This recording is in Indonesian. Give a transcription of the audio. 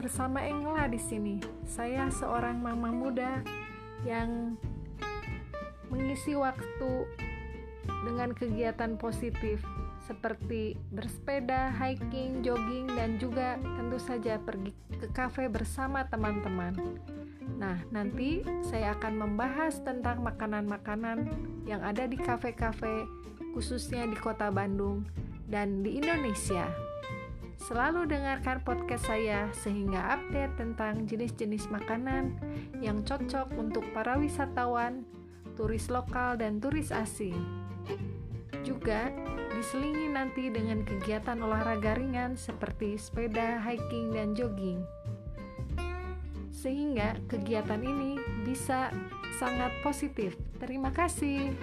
bersama Engla di sini. Saya seorang mama muda yang mengisi waktu dengan kegiatan positif seperti bersepeda, hiking, jogging, dan juga tentu saja pergi ke kafe bersama teman-teman. Nah, nanti saya akan membahas tentang makanan-makanan yang ada di kafe-kafe, khususnya di kota Bandung dan di Indonesia. Selalu dengarkan podcast saya sehingga update tentang jenis-jenis makanan yang cocok untuk para wisatawan, turis lokal, dan turis asing. Juga diselingi nanti dengan kegiatan olahraga ringan seperti sepeda, hiking, dan jogging. Sehingga kegiatan ini bisa sangat positif. Terima kasih.